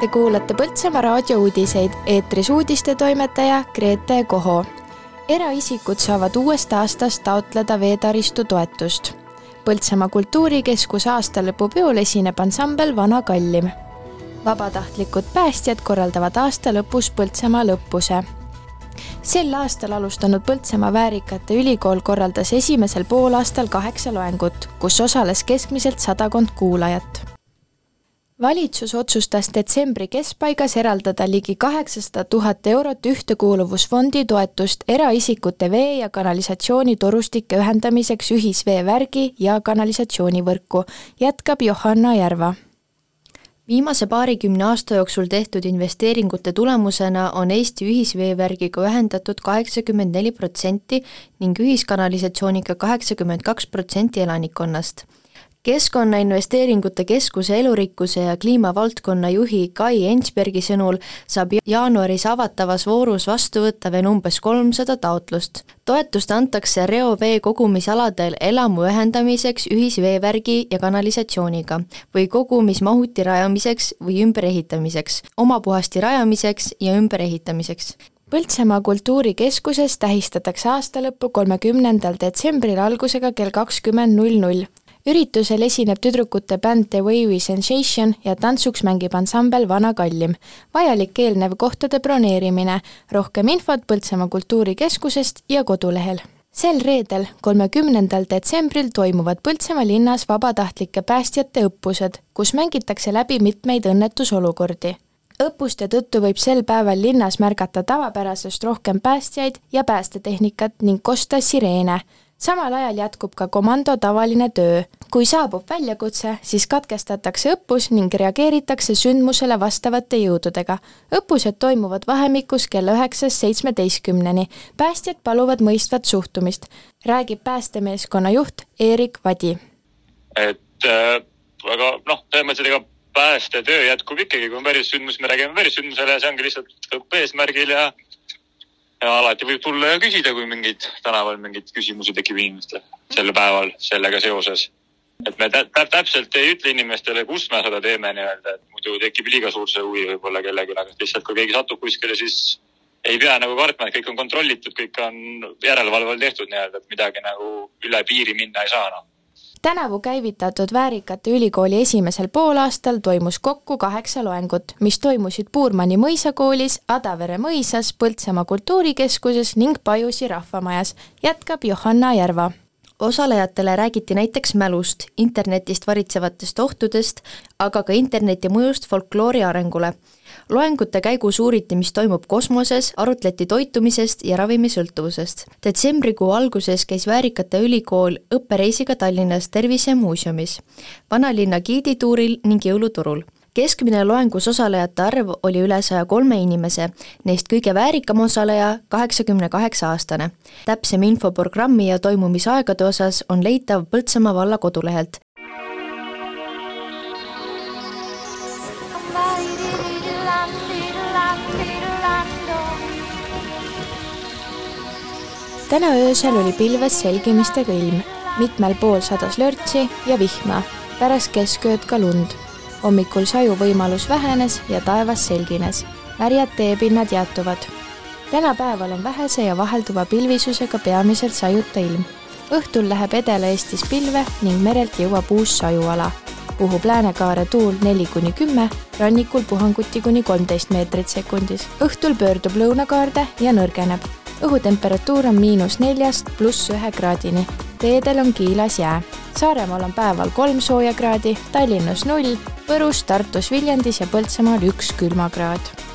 Te kuulate Põltsamaa raadiouudiseid, eetris uudistetoimetaja Grete Koho. eraisikud saavad uuest aastast taotleda veetaristu toetust. Põltsamaa kultuurikeskuse aastalõpupeol esineb ansambel Vana Kallim. vabatahtlikud päästjad korraldavad aasta lõpus Põltsamaa lõpuse sel aastal alustanud Põltsamaa Väärikate Ülikool korraldas esimesel poolaastal kaheksa loengut, kus osales keskmiselt sadakond kuulajat valitsus otsustas detsembri keskpaigas eraldada ligi kaheksasada tuhat eurot ühtekuuluvusfondi toetust eraisikute vee- ja kanalisatsioonitorustike ühendamiseks ühisveevärgi ja kanalisatsioonivõrku, jätkab Johanna Järva. Viimase paarikümne aasta jooksul tehtud investeeringute tulemusena on Eesti ühisveevärgiga ühendatud kaheksakümmend neli protsenti ning ühiskanalisatsiooniga kaheksakümmend kaks protsenti elanikkonnast keskkonnainvesteeringute Keskuse elurikkuse ja kliimavaldkonna juhi Kai Ensbergi sõnul saab jaanuaris avatavas voorus vastu võtta veel umbes kolmsada taotlust. toetust antakse reovee kogumisaladel elamu ühendamiseks ühisveevärgi ja kanalisatsiooniga või kogumismahuti rajamiseks või ümberehitamiseks, omapuhasti rajamiseks ja ümberehitamiseks Põltsamaa kultuurikeskuses tähistatakse aastalõppu kolmekümnendal detsembril algusega kell kakskümmend null null üritusel esineb tüdrukute bänd The Wavy Sensation ja tantsuks mängib ansambel Vana Kallim. vajalik eelnev kohtade broneerimine, rohkem infot Põltsamaa Kultuurikeskusest ja kodulehel sel reedel, kolmekümnendal detsembril toimuvad Põltsamaa linnas vabatahtlike päästjate õppused, kus mängitakse läbi mitmeid õnnetusolukordi. õppuste tõttu võib sel päeval linnas märgata tavapärasest rohkem päästjaid ja päästetehnikat ning kosta sireene samal ajal jätkub ka komando tavaline töö. kui saabub väljakutse, siis katkestatakse õppus ning reageeritakse sündmusele vastavate jõududega. õppused toimuvad vahemikus kella üheksast seitsmeteistkümneni. päästjad paluvad mõistvat suhtumist, räägib päästemeeskonna juht Eerik Vadi. et äh, aga noh, selles mõttes, et ega päästetöö jätkub ikkagi, kui on päris sündmus, me räägime päris sündmusele ja see ongi lihtsalt õppe eesmärgil ja ja alati võib tulla ja küsida, kui mingeid tänaval mingeid küsimusi tekib inimestel sel päeval sellega seoses. et me tä täpselt ei ütle inimestele, kus me seda teeme nii-öelda, et muidu tekib liiga suur see huvi võib-olla kellelgi, aga lihtsalt kui keegi satub kuskile, siis ei pea nagu kartma, et kõik on kontrollitud, kõik on järelevalve all tehtud nii-öelda, et midagi nagu üle piiri minna ei saa noh tänavu käivitatud Väärikate Ülikooli esimesel poolaastal toimus kokku kaheksa loengut, mis toimusid Puurmani mõisakoolis, Adavere mõisas, Põltsamaa kultuurikeskuses ning Pajusi rahvamajas, jätkab Johanna Järva osalejatele räägiti näiteks mälust, internetist varitsevatest ohtudest, aga ka interneti mõjust folkloori arengule loengute käigus uuriti, mis toimub kosmoses, arutleti toitumisest ja ravimisõltuvusest. detsembrikuu alguses käis Väärikate Ülikool õppereisiga Tallinnas Tervisemuuseumis, vanalinna giidituuril ning jõuluturul keskmine loengus osalejate arv oli üle saja kolme inimese, neist kõige väärikam osaleja kaheksakümne kaheksa aastane. täpsem info programmi ja toimumisaegade osas on leitav Põltsamaa valla kodulehelt täna öösel oli pilves selgimistega ilm, mitmel pool sadas lörtsi ja vihma, pärast keskööd ka lund. Hommikul saju võimalus vähenes ja taevas selgines, märjad teepinnad jäätuvad. tänapäeval on vähese ja vahelduva pilvisusega peamiselt sajuta ilm. õhtul läheb Edela-Eestis pilve ning merelt jõuab uus sajuala. puhub läänekaare tuul neli kuni kümme, rannikul puhanguti kuni kolmteist meetrit sekundis. õhtul pöördub lõunakaarde ja nõrgeneb õhutemperatuur on miinus neljast pluss ühe kraadini. teedel on kiilas jää. Saaremaal on päeval kolm sooja kraadi, Tallinnas null, Võrus, Tartus, Viljandis ja Põltsamaal üks külmakraad